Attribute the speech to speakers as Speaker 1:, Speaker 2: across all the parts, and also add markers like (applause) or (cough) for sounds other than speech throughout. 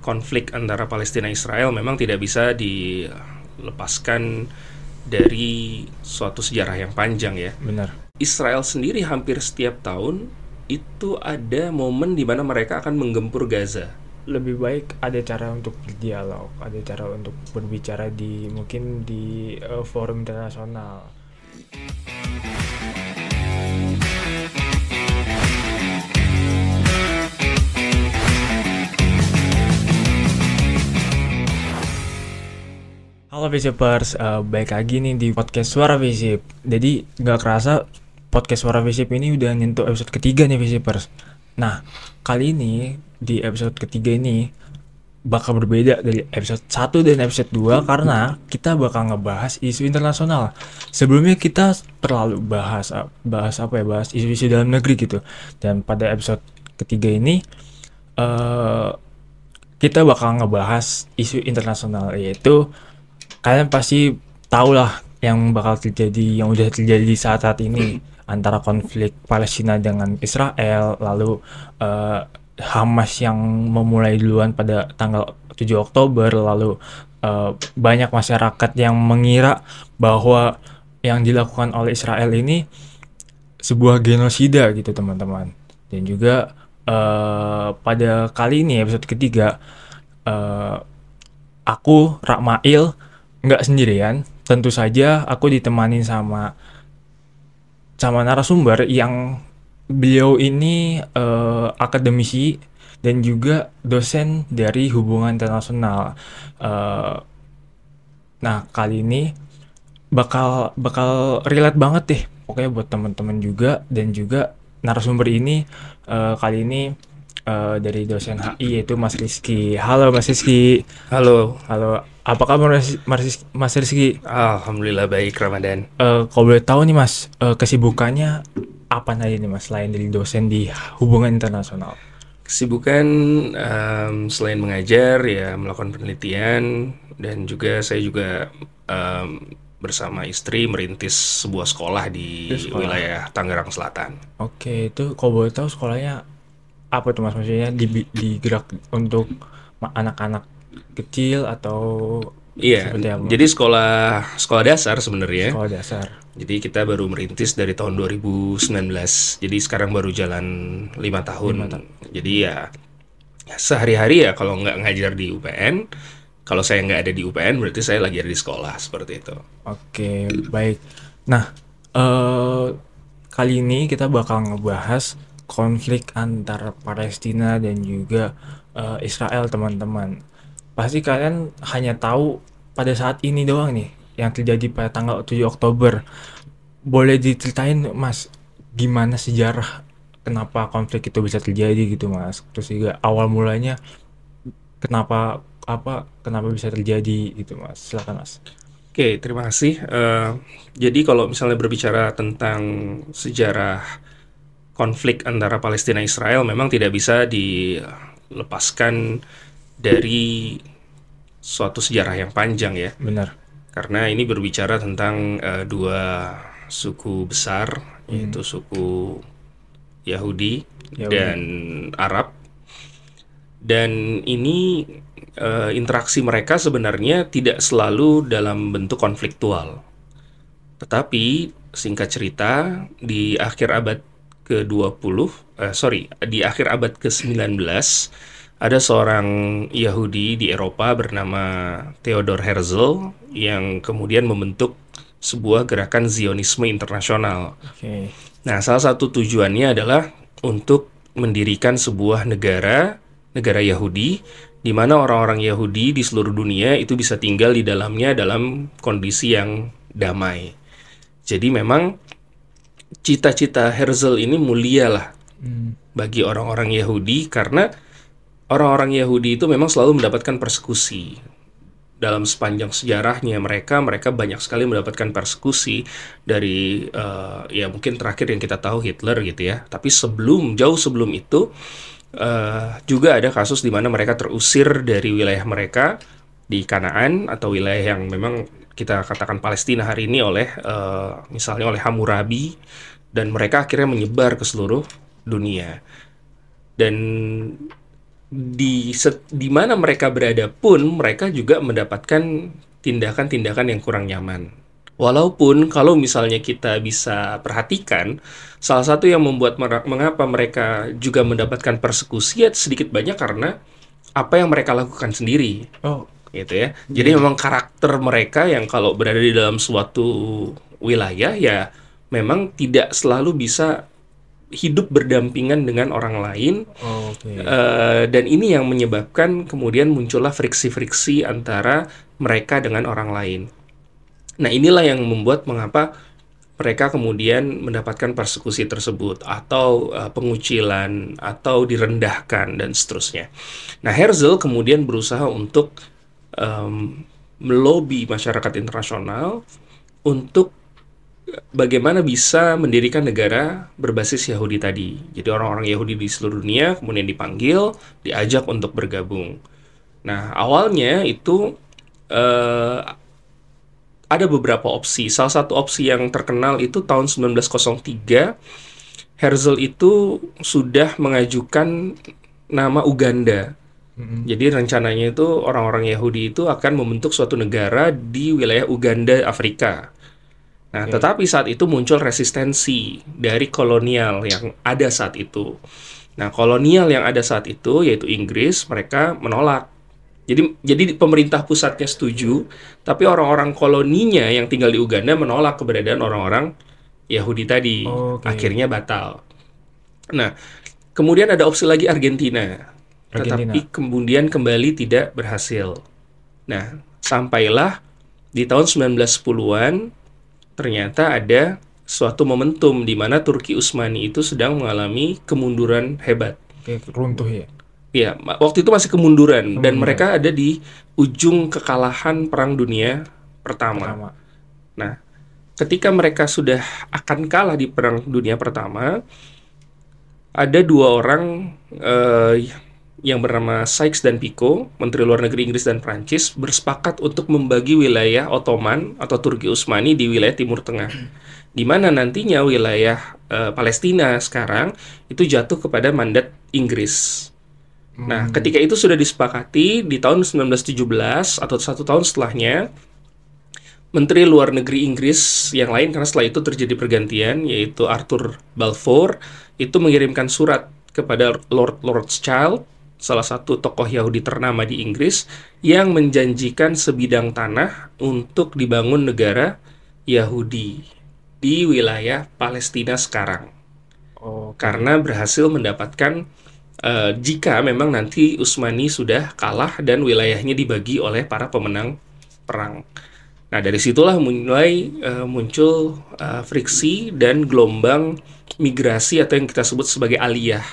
Speaker 1: konflik antara Palestina Israel memang tidak bisa dilepaskan dari suatu sejarah yang panjang ya.
Speaker 2: Benar.
Speaker 1: Israel sendiri hampir setiap tahun itu ada momen di mana mereka akan menggempur Gaza.
Speaker 2: Lebih baik ada cara untuk berdialog, ada cara untuk berbicara di mungkin di uh, forum internasional. Halo Visipers, uh, baik lagi nih di podcast Suara Visip. Jadi nggak kerasa podcast Suara Visip ini udah nyentuh episode ketiga nih Visipers. Nah, kali ini di episode ketiga ini bakal berbeda dari episode 1 dan episode 2 karena kita bakal ngebahas isu internasional. Sebelumnya kita terlalu bahas bahas apa ya? Bahas isu-isu dalam negeri gitu. Dan pada episode ketiga ini uh, kita bakal ngebahas isu internasional yaitu kalian pasti tahu lah yang bakal terjadi yang udah terjadi saat-saat ini antara konflik Palestina dengan Israel lalu uh, Hamas yang memulai duluan pada tanggal 7 Oktober lalu uh, banyak masyarakat yang mengira bahwa yang dilakukan oleh Israel ini sebuah genosida gitu teman-teman. Dan juga uh, pada kali ini episode ketiga uh, aku Rakmail nggak sendirian tentu saja aku ditemani sama sama narasumber yang beliau ini uh, akademisi dan juga dosen dari hubungan internasional. Uh, nah kali ini bakal bakal relate banget deh pokoknya buat teman-teman juga dan juga narasumber ini uh, kali ini uh, dari dosen HI yaitu Mas Rizky. Halo Mas Rizky.
Speaker 1: Halo.
Speaker 2: Halo. Apa kabar Mas, Mas, Mas Rizky?
Speaker 1: Alhamdulillah baik Ramadan.
Speaker 2: Uh, kalau boleh tahu nih Mas, uh, kesibukannya apa aja nih Mas selain dari dosen di hubungan internasional?
Speaker 1: Kesibukan um, selain mengajar ya melakukan penelitian dan juga saya juga um, bersama istri merintis sebuah sekolah di sekolah. wilayah Tangerang Selatan.
Speaker 2: Oke, itu kalau boleh tahu sekolahnya apa tuh mas? Maksudnya di digerak untuk anak-anak kecil atau
Speaker 1: iya jadi sekolah sekolah dasar sebenarnya.
Speaker 2: Sekolah dasar.
Speaker 1: Jadi kita baru merintis dari tahun 2019 jadi sekarang baru jalan lima tahun. 5 tahun. jadi ya, ya sehari-hari ya kalau nggak ngajar di UPN kalau saya nggak ada di UPN berarti saya lagi ada di sekolah seperti itu.
Speaker 2: Oke baik. Nah uh, kali ini kita bakal ngebahas konflik antara Palestina dan juga uh, Israel teman-teman. Pasti kalian hanya tahu pada saat ini doang nih yang terjadi pada tanggal 7 Oktober. Boleh diceritain mas gimana sejarah kenapa konflik itu bisa terjadi gitu mas? Terus juga awal mulanya kenapa apa kenapa bisa terjadi gitu mas? Silakan mas.
Speaker 1: Oke, terima kasih. Uh, jadi kalau misalnya berbicara tentang sejarah konflik antara Palestina Israel memang tidak bisa dilepaskan dari suatu sejarah yang panjang ya.
Speaker 2: Benar.
Speaker 1: Karena ini berbicara tentang uh, dua suku besar hmm. yaitu suku Yahudi, Yahudi dan Arab. Dan ini uh, interaksi mereka sebenarnya tidak selalu dalam bentuk konfliktual. Tetapi singkat cerita di akhir abad ke-20, uh, eh, sorry, di akhir abad ke-19 ada seorang Yahudi di Eropa bernama Theodor Herzl yang kemudian membentuk sebuah gerakan Zionisme internasional.
Speaker 2: Okay.
Speaker 1: Nah, salah satu tujuannya adalah untuk mendirikan sebuah negara, negara Yahudi, di mana orang-orang Yahudi di seluruh dunia itu bisa tinggal di dalamnya dalam kondisi yang damai. Jadi memang cita-cita Herzl ini mulia lah hmm. bagi orang-orang Yahudi karena orang-orang Yahudi itu memang selalu mendapatkan persekusi dalam sepanjang sejarahnya mereka mereka banyak sekali mendapatkan persekusi dari uh, ya mungkin terakhir yang kita tahu Hitler gitu ya tapi sebelum jauh sebelum itu uh, juga ada kasus di mana mereka terusir dari wilayah mereka di Kanaan atau wilayah yang memang kita katakan Palestina hari ini oleh uh, misalnya oleh Hammurabi dan mereka akhirnya menyebar ke seluruh dunia dan di di mana mereka berada pun mereka juga mendapatkan tindakan-tindakan yang kurang nyaman. Walaupun kalau misalnya kita bisa perhatikan, salah satu yang membuat mer- mengapa mereka juga mendapatkan persekusi ya sedikit banyak karena apa yang mereka lakukan sendiri
Speaker 2: Oh,
Speaker 1: gitu ya. Jadi memang karakter mereka yang kalau berada di dalam suatu wilayah ya memang tidak selalu bisa hidup berdampingan dengan orang lain
Speaker 2: oh, oke.
Speaker 1: Eh, dan ini yang menyebabkan kemudian muncullah friksi-friksi antara mereka dengan orang lain. Nah, inilah yang membuat mengapa mereka kemudian mendapatkan persekusi tersebut atau eh, pengucilan atau direndahkan dan seterusnya. Nah, Herzl kemudian berusaha untuk em, melobi masyarakat internasional untuk bagaimana bisa mendirikan negara berbasis Yahudi tadi. Jadi orang-orang Yahudi di seluruh dunia kemudian dipanggil, diajak untuk bergabung. Nah, awalnya itu eh, ada beberapa opsi. Salah satu opsi yang terkenal itu tahun 1903 Herzl itu sudah mengajukan nama Uganda.
Speaker 2: Mm-mm.
Speaker 1: Jadi rencananya itu orang-orang Yahudi itu akan membentuk suatu negara di wilayah Uganda, Afrika. Nah,
Speaker 2: Oke.
Speaker 1: tetapi saat itu muncul resistensi dari kolonial yang ada saat itu. Nah, kolonial yang ada saat itu yaitu Inggris, mereka menolak. Jadi jadi pemerintah pusatnya setuju, tapi orang-orang koloninya yang tinggal di Uganda menolak keberadaan orang-orang Yahudi tadi.
Speaker 2: Oke.
Speaker 1: Akhirnya batal. Nah, kemudian ada opsi lagi Argentina.
Speaker 2: Argentina.
Speaker 1: Tetapi kemudian kembali tidak berhasil. Nah, sampailah di tahun 1910-an ternyata ada suatu momentum di mana Turki Utsmani itu sedang mengalami kemunduran hebat.
Speaker 2: Kayak runtuh ya.
Speaker 1: Ya, ma- waktu itu masih kemunduran dan
Speaker 2: Kemunduran.
Speaker 1: mereka ada di ujung kekalahan Perang Dunia Pertama.
Speaker 2: Pertama.
Speaker 1: Nah, ketika mereka sudah akan kalah di Perang Dunia Pertama, ada dua orang eh, yang bernama Sykes dan Picot, Menteri Luar Negeri Inggris dan Prancis, bersepakat untuk membagi wilayah Ottoman atau Turki Utsmani di wilayah Timur Tengah, di mana nantinya wilayah eh, Palestina sekarang itu jatuh kepada mandat Inggris. Nah, ketika itu sudah disepakati di tahun 1917 atau satu tahun setelahnya, Menteri Luar Negeri Inggris yang lain karena setelah itu terjadi pergantian yaitu Arthur Balfour itu mengirimkan surat kepada Lord Rothschild salah satu tokoh Yahudi ternama di Inggris yang menjanjikan sebidang tanah untuk dibangun negara Yahudi di wilayah Palestina sekarang
Speaker 2: Oh,
Speaker 1: karena berhasil mendapatkan eh, jika memang nanti Utsmani sudah kalah dan wilayahnya dibagi oleh para pemenang perang. Nah, dari situlah mulai eh, muncul eh, friksi dan gelombang migrasi atau yang kita sebut sebagai aliyah.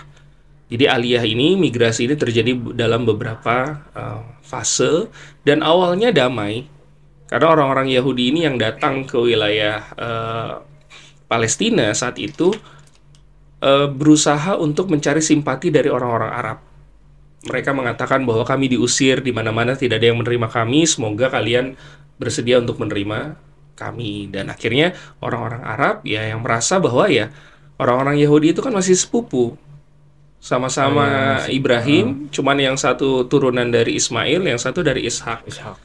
Speaker 1: Jadi aliyah ini, migrasi ini terjadi dalam beberapa eh, fase dan awalnya damai. Karena orang-orang Yahudi ini yang datang ke wilayah eh, Palestina saat itu eh, berusaha untuk mencari simpati dari orang-orang Arab. Mereka mengatakan bahwa kami diusir di mana-mana tidak ada yang menerima kami, semoga kalian bersedia untuk menerima kami. Dan akhirnya orang-orang Arab ya yang merasa bahwa ya orang-orang Yahudi itu kan masih sepupu. Sama-sama
Speaker 2: iya, masih-
Speaker 1: Ibrahim, cuman yang satu turunan dari Ismail, yang satu dari Ishak
Speaker 2: Ishak.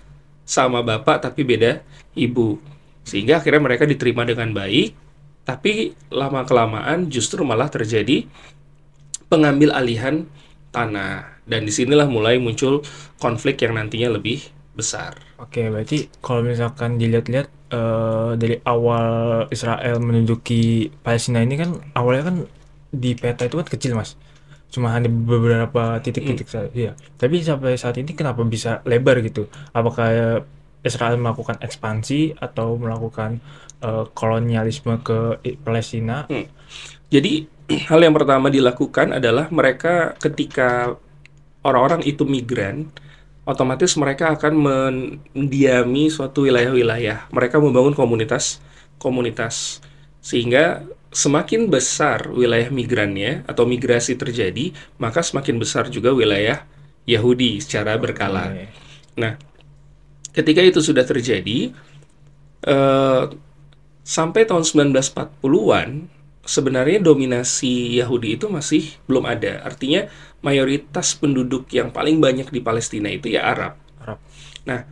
Speaker 1: sama bapak tapi beda ibu. Sehingga akhirnya mereka diterima dengan baik, tapi lama kelamaan justru malah terjadi pengambil alihan tanah. Dan di sinilah mulai muncul konflik yang nantinya lebih besar.
Speaker 2: Oke, berarti kalau misalkan dilihat-lihat eh, dari awal Israel menduduki Palestina ini kan awalnya kan di peta itu kan kecil mas, cuma ada beberapa titik-titik saja. Iya. Tapi sampai saat ini kenapa bisa lebar gitu? Apakah Israel melakukan ekspansi atau melakukan eh, kolonialisme ke Palestina?
Speaker 1: Jadi (clears throat) hal yang pertama dilakukan adalah mereka ketika orang-orang itu migran, otomatis mereka akan mendiami suatu wilayah-wilayah. Mereka membangun komunitas-komunitas. Sehingga semakin besar wilayah migrannya atau migrasi terjadi, maka semakin besar juga wilayah Yahudi secara berkala.
Speaker 2: Oke.
Speaker 1: Nah, ketika itu sudah terjadi, eh, sampai tahun 1940-an, sebenarnya dominasi Yahudi itu masih belum ada. Artinya mayoritas penduduk yang paling banyak di Palestina itu ya Arab.
Speaker 2: Arab.
Speaker 1: Nah,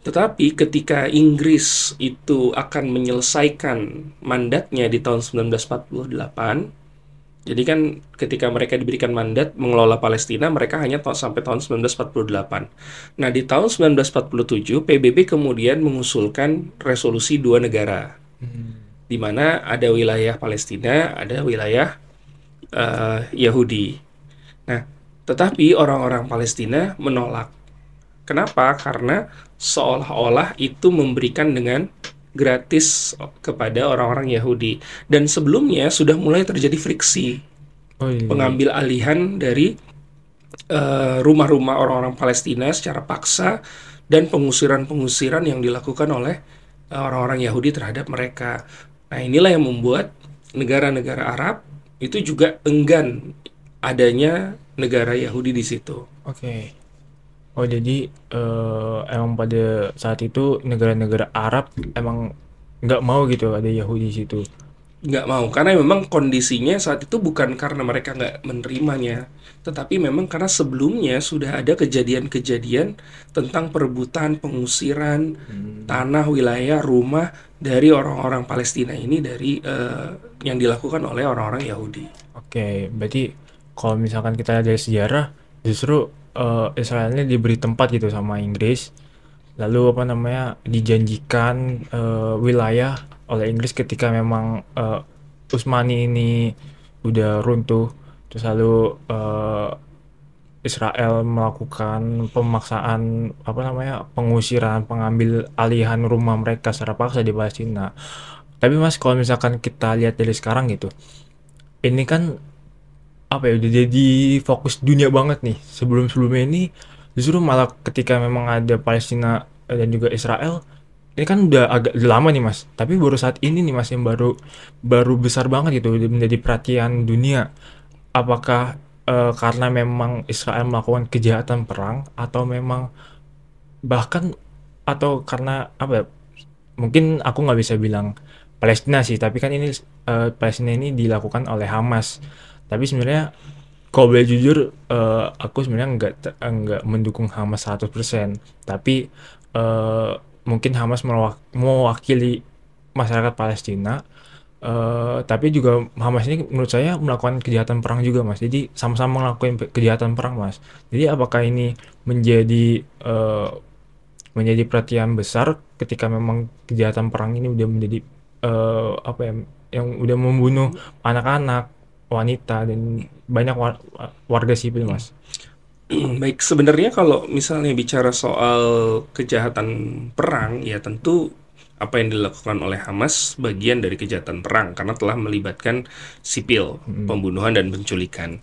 Speaker 1: tetapi ketika Inggris itu akan menyelesaikan mandatnya di tahun 1948, jadi kan ketika mereka diberikan mandat mengelola Palestina, mereka hanya ta sampai tahun 1948. Nah, di tahun 1947 PBB kemudian mengusulkan resolusi dua negara. Di mana ada wilayah Palestina, ada wilayah uh, Yahudi. Nah, tetapi orang-orang Palestina menolak. Kenapa? Karena seolah-olah itu memberikan dengan gratis kepada orang-orang Yahudi dan sebelumnya sudah mulai terjadi friksi
Speaker 2: Oh iya.
Speaker 1: pengambil alihan dari eh, rumah-rumah orang-orang Palestina secara paksa dan pengusiran-pengusiran yang dilakukan oleh eh, orang-orang Yahudi terhadap mereka. Nah, inilah yang membuat negara-negara Arab itu juga enggan adanya negara Yahudi di situ.
Speaker 2: Oke. Oh jadi eh, emang pada saat itu negara-negara Arab emang nggak mau gitu ada Yahudi di situ.
Speaker 1: nggak mau karena memang kondisinya saat itu bukan karena mereka nggak menerimanya tetapi memang karena sebelumnya sudah ada kejadian-kejadian tentang perebutan pengusiran tanah wilayah rumah dari orang-orang Palestina ini dari eh, yang dilakukan oleh orang-orang Yahudi
Speaker 2: Oke, berarti kalau misalkan kita lihat dari sejarah, justru eh, Israel ini diberi tempat gitu sama Inggris, lalu apa namanya dijanjikan eh, wilayah oleh Inggris ketika memang eh, Utsmani ini udah runtuh, terus lalu eh, Israel melakukan pemaksaan apa namanya pengusiran, pengambil alihan rumah mereka secara paksa di Palestina. Tapi mas kalau misalkan kita lihat dari sekarang gitu, ini kan apa ya udah jadi fokus dunia banget nih. Sebelum sebelumnya ini justru malah ketika memang ada Palestina dan juga Israel ini kan udah agak lama nih mas. Tapi baru saat ini nih mas yang baru baru besar banget gitu menjadi perhatian dunia. Apakah eh, karena memang Israel melakukan kejahatan perang atau memang bahkan atau karena apa ya, mungkin aku nggak bisa bilang Palestina sih tapi kan ini eh, Palestina ini dilakukan oleh Hamas tapi sebenarnya kalau boleh jujur eh, aku sebenarnya nggak te- nggak mendukung Hamas 100% tapi eh, mungkin Hamas mewak- mewakili masyarakat Palestina. Eh, tapi juga Hamas ini menurut saya melakukan kejahatan perang juga mas. Jadi sama-sama melakukan kejahatan perang mas. Jadi apakah ini menjadi eh, menjadi perhatian besar ketika memang kejahatan perang ini udah menjadi eh, apa ya yang udah membunuh anak-anak wanita dan banyak war- warga sipil mas
Speaker 1: Baik, sebenarnya kalau misalnya bicara soal kejahatan perang, ya tentu apa yang dilakukan oleh Hamas bagian dari kejahatan perang karena telah melibatkan sipil, pembunuhan dan penculikan.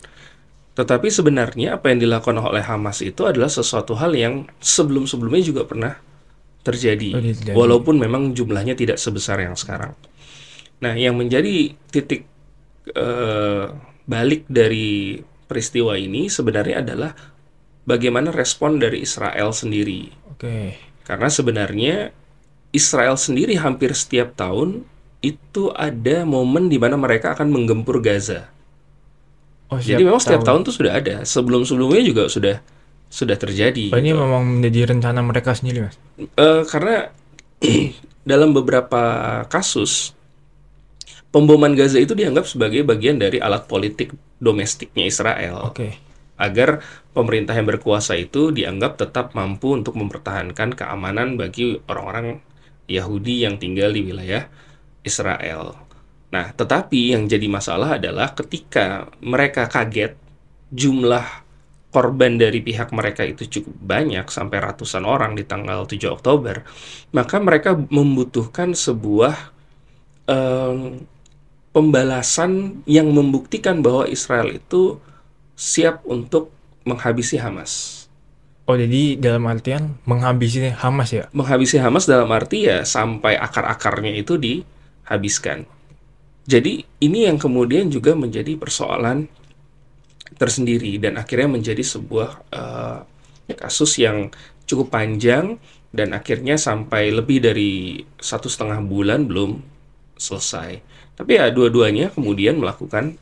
Speaker 1: Tetapi sebenarnya apa yang dilakukan oleh Hamas itu adalah sesuatu hal yang sebelum-sebelumnya juga pernah terjadi,
Speaker 2: Oh, terjadi.
Speaker 1: walaupun memang jumlahnya tidak sebesar yang sekarang. Nah, yang menjadi titik eh, balik dari peristiwa ini sebenarnya adalah bagaimana respon dari Israel sendiri.
Speaker 2: oke
Speaker 1: Karena sebenarnya Israel sendiri hampir setiap tahun itu ada momen di mana mereka akan menggempur Gaza.
Speaker 2: oh
Speaker 1: Jadi memang setiap tahun tuh sudah ada. Sebelum-sebelumnya juga sudah sudah terjadi.
Speaker 2: Oh, ini
Speaker 1: gitu.
Speaker 2: memang menjadi rencana mereka sendiri mas
Speaker 1: Eh, karena (clears throat) dalam beberapa kasus pemboman Gaza itu dianggap sebagai bagian dari alat politik domestiknya Israel
Speaker 2: oke
Speaker 1: agar pemerintah yang berkuasa itu dianggap tetap mampu untuk mempertahankan keamanan bagi orang-orang Yahudi yang tinggal di wilayah Israel. Nah, tetapi yang jadi masalah adalah ketika mereka kaget jumlah korban dari pihak mereka itu cukup banyak sampai ratusan orang di tanggal 7 Oktober, maka mereka membutuhkan sebuah em, pembalasan yang membuktikan bahwa Israel itu siap untuk menghabisi Hamas.
Speaker 2: oh jadi dalam artian menghabisi Hamas ya
Speaker 1: Menghabisi Hamas dalam arti ya sampai akar-akarnya itu dihabiskan. Jadi ini yang kemudian juga menjadi persoalan tersendiri dan akhirnya menjadi sebuah eh, kasus yang cukup panjang dan akhirnya sampai lebih dari satu setengah bulan belum selesai. Tapi ya dua-duanya kemudian melakukan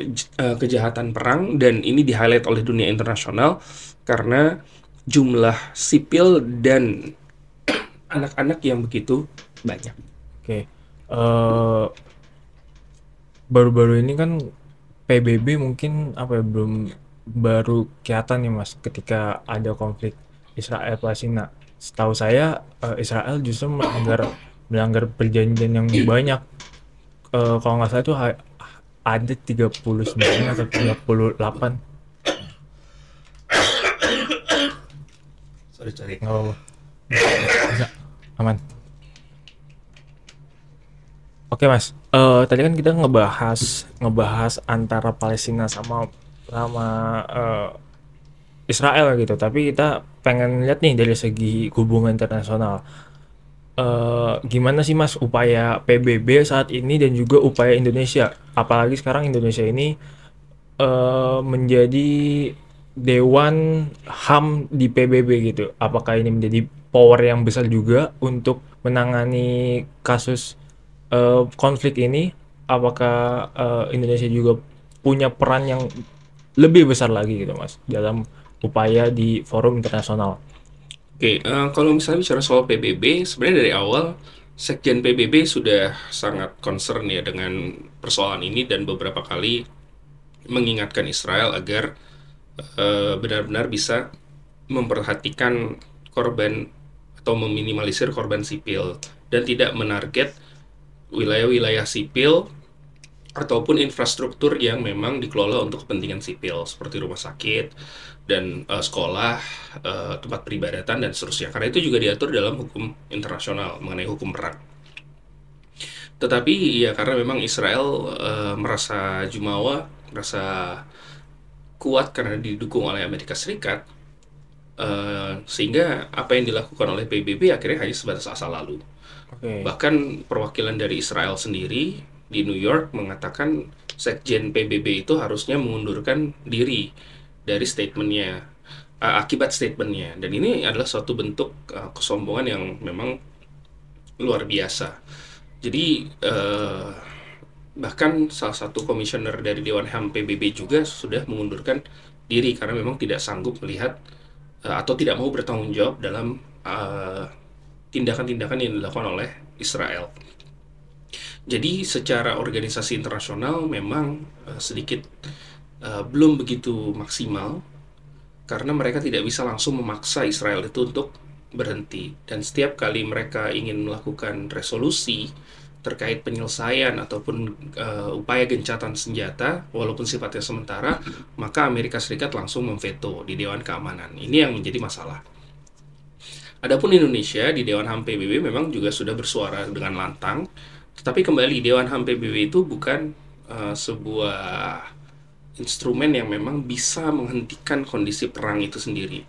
Speaker 1: eh, kejahatan perang dan ini di-highlight oleh dunia internasional karena jumlah sipil dan (clears throat) anak-anak yang begitu banyak.
Speaker 2: Oke. eh baru-baru ini kan PBB mungkin apa ya belum baru kelihatan nih Mas ketika ada konflik Israel Palestina. Setahu saya eh, Israel justru melanggar melanggar perjanjian yang (clears throat) banyak. Eh, kalau nggak salah itu ada 39 atau 38
Speaker 1: Sorry, sorry.
Speaker 2: nggak apa-apa. Bisa. Aman. Oke mas, Eh tadi kan kita ngebahas ngebahas antara Palestina sama sama eh, Israel gitu, tapi kita pengen lihat nih dari segi hubungan internasional. Eh gimana sih mas upaya PBB saat ini dan juga upaya Indonesia, apalagi sekarang Indonesia ini eh menjadi dewan HAM di PBB gitu. Apakah ini menjadi power yang besar juga untuk menangani kasus eh, konflik ini? Apakah eh, Indonesia juga punya peran yang lebih besar lagi gitu, Mas, dalam upaya di forum internasional?
Speaker 1: Oke, eh, kalau misalnya bicara soal PBB, sebenarnya dari awal Sekjen PBB sudah sangat concern ya dengan persoalan ini dan beberapa kali mengingatkan Israel agar eh, benar-benar bisa memperhatikan korban atau meminimalisir korban sipil dan tidak menarget wilayah-wilayah sipil ataupun infrastruktur yang memang dikelola untuk kepentingan sipil seperti rumah sakit dan eh, sekolah, eh, tempat peribadatan dan seterusnya. Karena itu juga diatur dalam hukum internasional mengenai hukum perang. Tetapi ya karena memang Israel eh, merasa jumawa, merasa kuat karena didukung oleh Amerika Serikat, eh, sehingga apa yang dilakukan oleh PBB akhirnya hanya sebatas asa lalu.
Speaker 2: Oke.
Speaker 1: Bahkan perwakilan dari Israel sendiri di New York mengatakan Sekjen PBB itu harusnya mengundurkan diri dari statementnya uh, akibat statementnya dan ini adalah suatu bentuk uh, kesombongan yang memang luar biasa. Jadi uh, bahkan salah satu komisioner dari Dewan HAM PBB juga sudah mengundurkan diri karena memang tidak sanggup melihat uh, atau tidak mau bertanggung jawab dalam uh, tindakan-tindakan yang dilakukan oleh Israel. Jadi secara organisasi internasional memang uh, sedikit uh, belum begitu maksimal. Karena mereka tidak bisa langsung memaksa Israel itu untuk berhenti. Dan setiap kali mereka ingin melakukan resolusi terkait penyelesaian ataupun uh, upaya gencatan senjata walaupun sifatnya sementara maka Amerika Serikat langsung memveto di Dewan Keamanan. Ini yang menjadi masalah. Adapun Indonesia di Dewan HAM PBB memang juga sudah bersuara dengan lantang, tetapi kembali Dewan HAM PBB itu bukan uh, sebuah instrumen yang memang bisa menghentikan kondisi perang itu sendiri.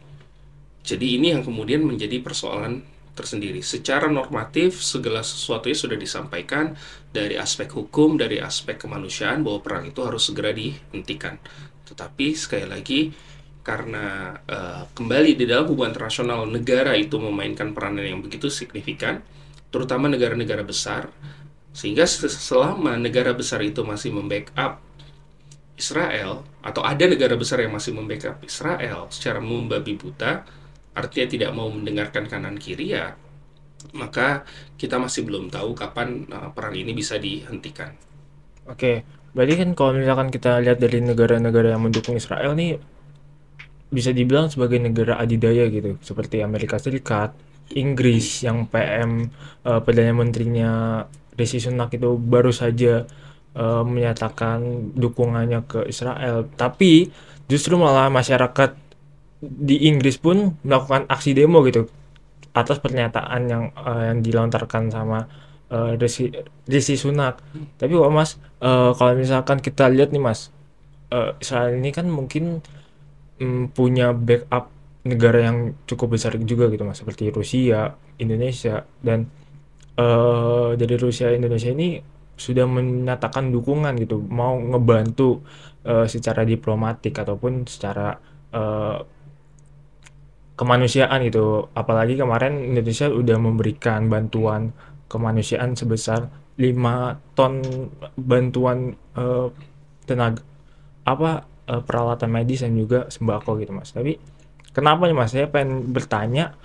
Speaker 1: Jadi ini yang kemudian menjadi persoalan tersendiri. Secara normatif segala sesuatunya sudah disampaikan dari aspek hukum, dari aspek kemanusiaan bahwa perang itu harus segera dihentikan. Tetapi sekali lagi karena uh, kembali di dalam hubungan internasional negara itu memainkan peranan yang begitu signifikan, terutama negara-negara besar, sehingga selama negara besar itu masih membackup Israel atau ada negara besar yang masih membackup Israel secara membabi buta, artinya tidak mau mendengarkan kanan kiri ya, maka kita masih belum tahu kapan uh, perang ini bisa dihentikan.
Speaker 2: Oke, berarti kan kalau misalkan kita lihat dari negara-negara yang mendukung Israel nih bisa dibilang sebagai negara adidaya gitu, seperti Amerika Serikat, Inggris yang PM eh, Perdana Menterinya Rishi Sunak itu baru saja eh, menyatakan dukungannya ke Israel, tapi justru malah masyarakat di Inggris pun melakukan aksi demo gitu atas pernyataan yang eh, yang dilontarkan sama eh, Rishi, Sunak. Tapi kok Mas, eh, kalau misalkan kita lihat nih Mas, eh, Israel ini kan mungkin mm, punya backup negara yang cukup besar juga gitu Mas, seperti Rusia, Indonesia dan eh, dari Rusia Indonesia ini sudah menyatakan dukungan gitu, mau ngebantu eh, secara diplomatik ataupun secara eh, kemanusiaan gitu. Apalagi kemarin Indonesia udah memberikan bantuan kemanusiaan sebesar 5 ton bantuan eh, tenaga apa eh, peralatan medis dan juga sembako gitu mas tapi kenapa nih mas saya pengen bertanya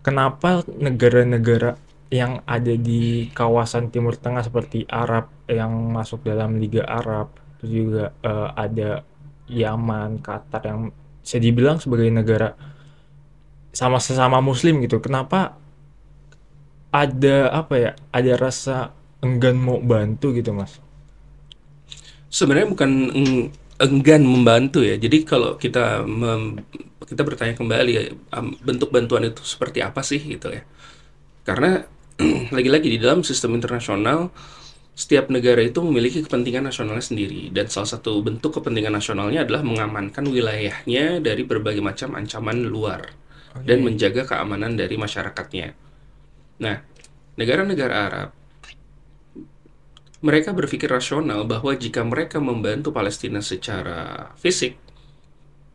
Speaker 2: kenapa negara-negara yang ada di kawasan Timur Tengah seperti Arab yang masuk dalam Liga Arab terus juga eh, ada Yaman Qatar yang bisa dibilang sebagai negara sama sesama Muslim gitu kenapa ada apa ya ada rasa enggan mau bantu gitu mas
Speaker 1: Sebenarnya bukan eng- enggan membantu ya. Jadi kalau kita kita bertanya kembali ya, bentuk bantuan itu seperti apa sih gitu ya. Karena (clears throat) lagi-lagi di dalam sistem internasional setiap negara itu memiliki kepentingan nasionalnya sendiri dan salah satu bentuk kepentingan nasionalnya adalah mengamankan wilayahnya dari berbagai macam ancaman luar dan menjaga keamanan dari masyarakatnya. Nah, negara-negara Arab mereka berpikir rasional bahwa jika mereka membantu Palestina secara fisik,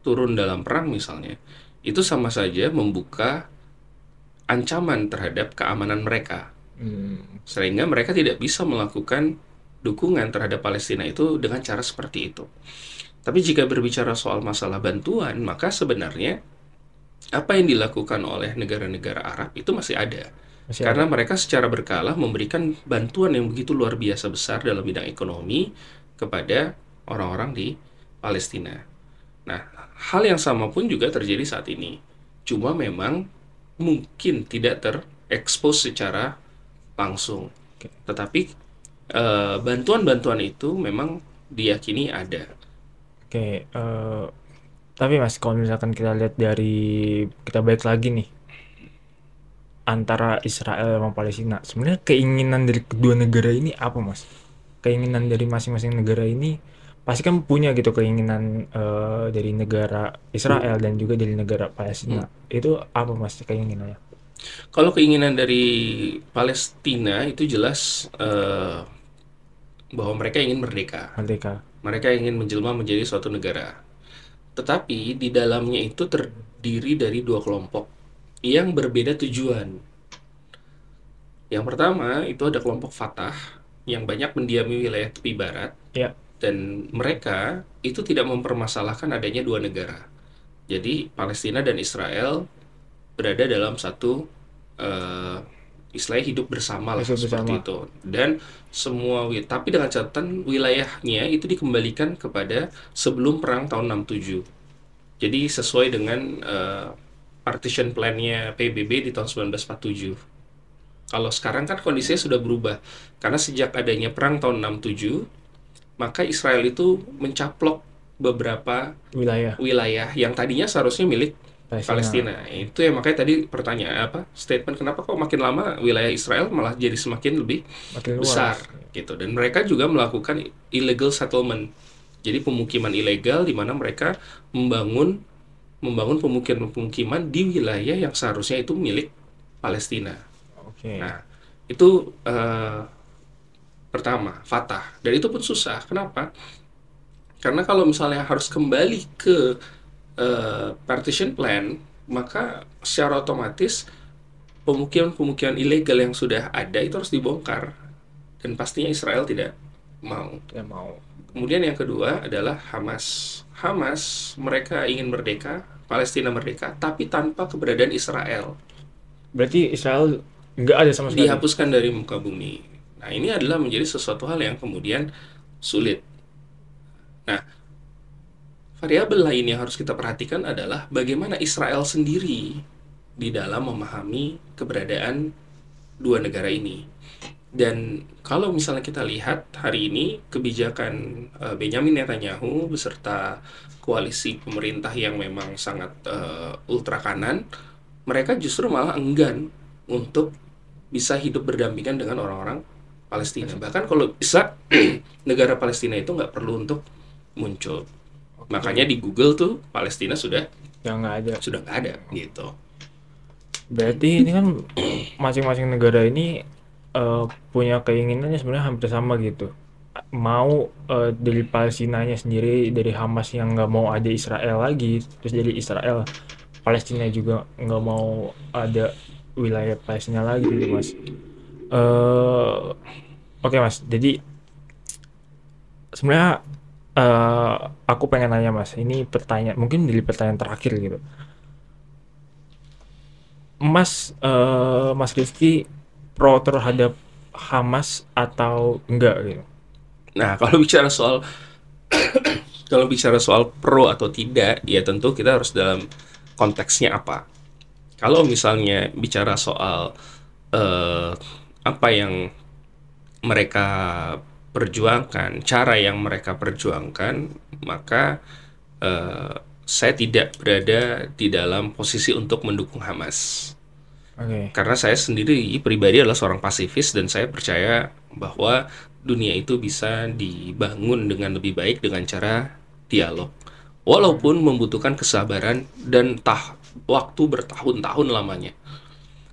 Speaker 1: turun dalam perang misalnya, itu sama saja membuka ancaman terhadap keamanan mereka.
Speaker 2: Hmm,
Speaker 1: Sehingga mereka tidak bisa melakukan dukungan terhadap Palestina itu dengan cara seperti itu. Tapi jika berbicara soal masalah bantuan, maka sebenarnya apa yang dilakukan oleh negara-negara Arab itu masih ada.
Speaker 2: masih
Speaker 1: Karena mereka secara berkala memberikan bantuan yang begitu luar biasa besar dalam bidang ekonomi kepada orang-orang di Palestina. Nah, hal yang sama pun juga terjadi saat ini. Cuma memang mungkin tidak terekspos secara langsung. Tetapi eh, bantuan-bantuan itu memang diyakini ada.
Speaker 2: Oke, eh, tapi Mas, kalau misalkan kita lihat dari kita balik lagi nih antara Israel sama Palestina, sebenarnya keinginan dari kedua negara ini apa, Mas? Keinginan dari masing-masing negara ini pasti kan punya gitu keinginan eh, dari negara Israel dan juga dari negara Palestina. Itu apa, Mas, keinginannya?
Speaker 1: Kalau keinginan dari Palestina itu jelas eh, bahwa mereka ingin merdeka.
Speaker 2: Merdeka.
Speaker 1: Mereka ingin menjelma menjadi suatu negara. Tetapi di dalamnya itu terdiri dari dua kelompok yang berbeda tujuan. Yang pertama itu ada kelompok Fatah yang banyak mendiami wilayah tepi barat
Speaker 2: Ya,
Speaker 1: dan mereka itu tidak mempermasalahkan adanya dua negara. Jadi Palestina dan Israel berada dalam satu eh, istilahnya hidup bersama lah
Speaker 2: Hidup
Speaker 1: seperti
Speaker 2: bersama.
Speaker 1: itu. Dan semua tapi dengan catatan wilayahnya itu dikembalikan kepada sebelum perang tahun 67. Jadi sesuai dengan eh, partition plan-nya PBB di tahun 1947. Kalau sekarang kan kondisinya sudah berubah karena sejak adanya perang tahun 67 maka Israel itu mencaplok beberapa
Speaker 2: wilayah
Speaker 1: wilayah yang tadinya seharusnya milik
Speaker 2: Palestina.
Speaker 1: Palestina. Itu ya makanya tadi pertanyaan apa statement kenapa kok makin lama wilayah Israel malah jadi semakin lebih
Speaker 2: Makin luas.
Speaker 1: besar gitu dan mereka juga melakukan illegal settlement. Jadi pemukiman ilegal di mana mereka membangun membangun pemukiman-pemukiman di wilayah yang seharusnya itu milik Palestina.
Speaker 2: Oke.
Speaker 1: Nah, itu eh, pertama, Fatah. Dan itu pun susah. Kenapa? Karena kalau misalnya harus kembali ke eh, partition plan, maka secara otomatis pemukiman-pemukiman ilegal yang sudah ada itu harus dibongkar. Dan pastinya Israel tidak mau.
Speaker 2: Tidak mau.
Speaker 1: Kemudian yang kedua adalah Hamas. Hamas mereka ingin merdeka, Palestina merdeka, tapi tanpa keberadaan Israel.
Speaker 2: Berarti Israel nggak ada sama sekali.
Speaker 1: dihapuskan dari muka bumi. Nah, ini adalah menjadi sesuatu hal yang kemudian sulit. Nah, variabel lain yang harus kita perhatikan adalah bagaimana Israel sendiri di dalam memahami keberadaan dua negara ini. Dan kalau misalnya kita lihat hari ini kebijakan eh, Benjamin Netanyahu beserta koalisi pemerintah yang memang sangat eh, ultra kanan, mereka justru malah enggan untuk bisa hidup berdampingan dengan orang-orang Palestina. Bahkan kalau bisa (clears throat) negara Palestina itu nggak perlu untuk muncul. Makanya di Google tuh Palestina sudah
Speaker 2: Yang nggak ada.
Speaker 1: sudah nggak ada gitu.
Speaker 2: Berarti ini kan (clears throat) masing-masing negara ini eh, punya keinginannya sebenarnya hampir sama gitu. Mau eh, dari Palestinanya sendiri, dari Hamas yang nggak mau ada Israel lagi, terus dari Israel, Palestina juga nggak mau ada wilayah Palestina lagi gitu mas. Eh Oke mas, jadi sebenarnya eh, aku pengen nanya mas, ini pertanyaan mungkin jadi pertanyaan terakhir gitu. Mas, eh, Mas Rifki pro terhadap Hamas atau enggak gitu?
Speaker 1: Nah, kalau bicara soal (coughs) kalau bicara soal pro atau tidak, ya tentu kita harus dalam konteksnya apa. Kalau misalnya bicara soal eh, apa yang mereka perjuangkan, cara yang mereka perjuangkan, maka eh, saya tidak berada di dalam posisi untuk mendukung Hamas.
Speaker 2: Oke,
Speaker 1: Karena saya sendiri pribadi adalah seorang pasifis dan saya percaya bahwa dunia itu bisa dibangun dengan lebih baik dengan cara dialog. Walaupun membutuhkan kesabaran dan tah waktu bertahun-tahun lamanya.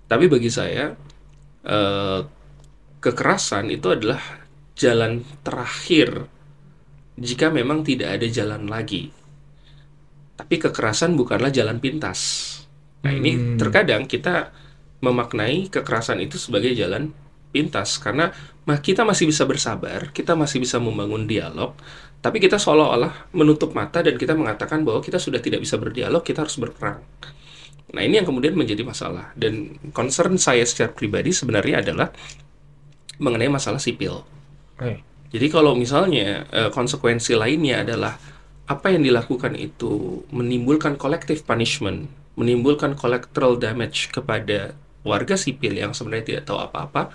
Speaker 1: Tapi bagi saya eh, kekerasan itu adalah jalan terakhir jika memang tidak ada jalan lagi. Tapi kekerasan bukanlah jalan pintas. Nah, ini
Speaker 2: Hmm.
Speaker 1: terkadang kita memaknai kekerasan itu sebagai jalan pintas karena kita masih bisa bersabar, kita masih bisa membangun dialog, tapi kita seolah-olah menutup mata dan kita mengatakan bahwa kita sudah tidak bisa berdialog, kita harus berperang. Nah, ini yang kemudian menjadi masalah dan concern saya secara pribadi sebenarnya adalah mengenai masalah sipil.
Speaker 2: oke,
Speaker 1: Jadi kalau misalnya eh, konsekuensi lainnya adalah apa yang dilakukan itu menimbulkan collective punishment, menimbulkan collateral damage kepada warga sipil yang sebenarnya tidak tahu apa-apa,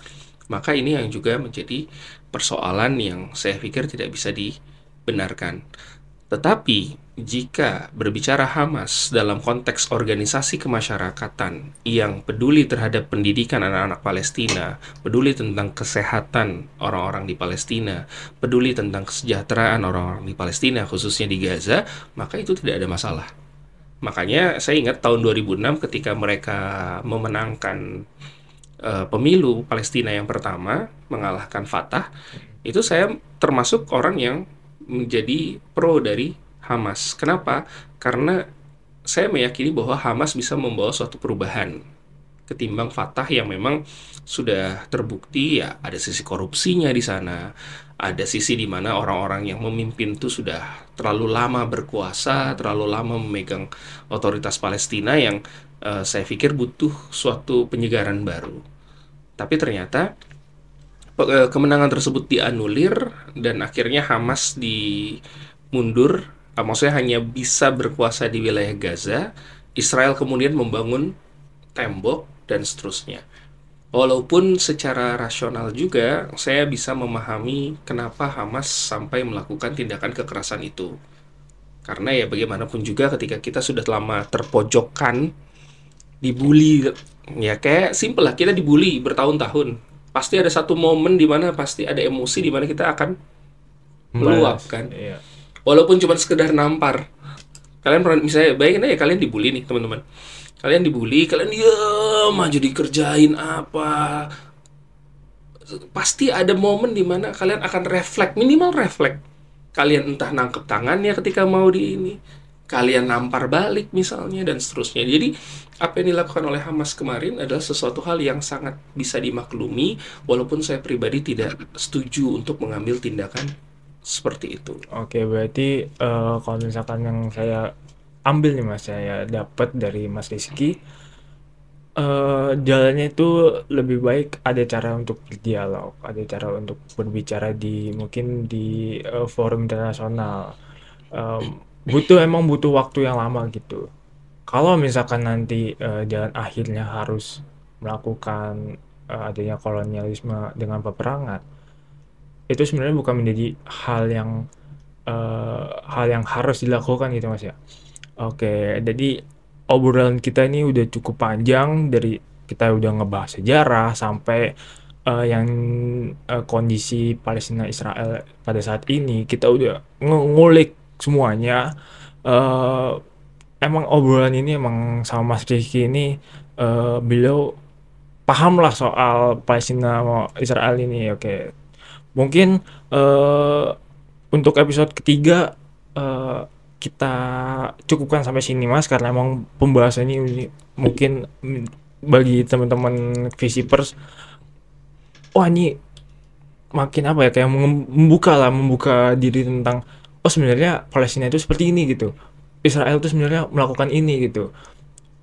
Speaker 1: maka ini yang juga menjadi persoalan yang saya pikir tidak bisa dibenarkan. Tetapi jika berbicara Hamas dalam konteks organisasi kemasyarakatan yang peduli terhadap pendidikan anak-anak Palestina, peduli tentang kesehatan orang-orang di Palestina, peduli tentang kesejahteraan orang-orang di Palestina khususnya di Gaza, maka itu tidak ada masalah. Makanya saya ingat tahun 2006 ketika mereka memenangkan eh, pemilu Palestina yang pertama mengalahkan Fatah, itu saya termasuk orang yang menjadi pro dari Hamas. Kenapa? Karena saya meyakini bahwa Hamas bisa membawa suatu perubahan ketimbang Fatah yang memang sudah terbukti ya ada sisi korupsinya di sana, ada sisi di mana orang-orang yang memimpin itu sudah terlalu lama berkuasa, terlalu lama memegang otoritas Palestina yang eh, saya pikir butuh suatu penyegaran baru. Tapi ternyata eh, kemenangan tersebut dianulir dan akhirnya Hamas dimundur, eh, maksudnya hanya bisa berkuasa di wilayah Gaza. Israel kemudian membangun tembok dan seterusnya. Walaupun secara rasional juga saya bisa memahami kenapa Hamas sampai melakukan tindakan kekerasan itu. Karena ya bagaimanapun juga ketika kita sudah lama terpojokkan, dibully, ya kayak simple lah kita dibully bertahun-tahun. Pasti ada satu momen di mana pasti ada emosi di mana kita akan meluap kan.
Speaker 2: Iya.
Speaker 1: Walaupun cuma sekedar nampar. Kalian pernah misalnya bayangin aja kalian dibully nih teman-teman. Kalian dibully, kalian diam aja dikerjain apa. Pasti ada momen di mana kalian akan refleks, minimal refleks. Kalian entah nangkep tangannya ketika mau di ini, kalian nampar balik misalnya dan seterusnya. Jadi apa yang dilakukan oleh Hamas kemarin adalah sesuatu hal yang sangat bisa dimaklumi walaupun saya pribadi tidak setuju untuk mengambil tindakan seperti itu.
Speaker 2: Oke, berarti eh, kalau misalkan yang saya ambil nih Mas, saya dapat dari Mas Rizky, eh jalannya itu lebih baik ada cara untuk berdialog, ada cara untuk berbicara di mungkin di eh, forum internasional. Em, butuh emang butuh waktu yang lama gitu. Kalau misalkan nanti eh, jalan akhirnya harus melakukan eh, adanya kolonialisme dengan peperangan, itu sebenarnya bukan menjadi hal yang eh, hal yang harus dilakukan gitu Mas ya. Oke, jadi obrolan kita ini udah cukup panjang dari kita udah ngebahas sejarah sampai eh, yang eh, kondisi Palestina Israel pada saat ini kita udah ngulik semuanya. Eh, emang obrolan ini emang sama Mas Rizky ini eh, beliau paham lah soal Palestina Israel ini. Oke, mungkin eh, untuk episode ketiga eh, kita cukupkan sampai sini mas karena emang pembahasan ini mungkin bagi teman-teman visipers wah ini makin apa ya kayak mem- membuka lah membuka diri tentang oh sebenarnya Palestina itu seperti ini gitu. Israel itu sebenarnya melakukan ini gitu.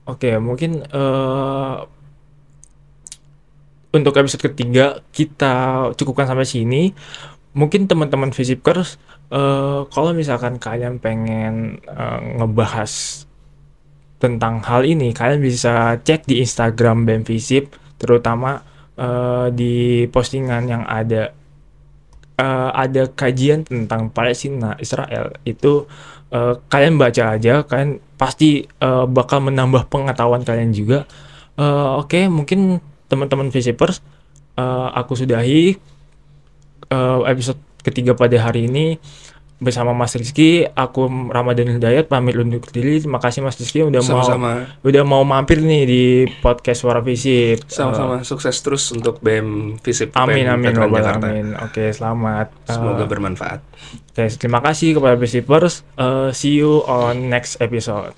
Speaker 2: Oke mungkin eh, untuk episode ketiga kita cukupkan sampai sini. Mungkin teman-teman Visipers eh, kalau misalkan kalian pengen eh, ngebahas tentang hal ini kalian bisa cek di Instagram BEM Visip terutama eh, di postingan yang ada eh, ada kajian tentang Palestina Israel. Itu eh, kalian baca aja kalian pasti eh, bakal menambah pengetahuan kalian juga. Eh, oke mungkin teman-teman Visipers eh, aku sudahi eh, episode ketiga pada hari ini bersama Mas Rizky aku Ramadan Hidayat pamit undur diri. Terima kasih Mas Rizky udah mau
Speaker 1: Sama-sama.
Speaker 2: udah mau mampir nih di podcast Suara Visip
Speaker 1: Sama-sama. Sukses terus untuk BEM Visip
Speaker 2: amin
Speaker 1: UPN
Speaker 2: amin robbal amin. Oke selamat.
Speaker 1: Semoga bermanfaat.
Speaker 2: oke terima kasih kepada Visipers Eh, see you on next episode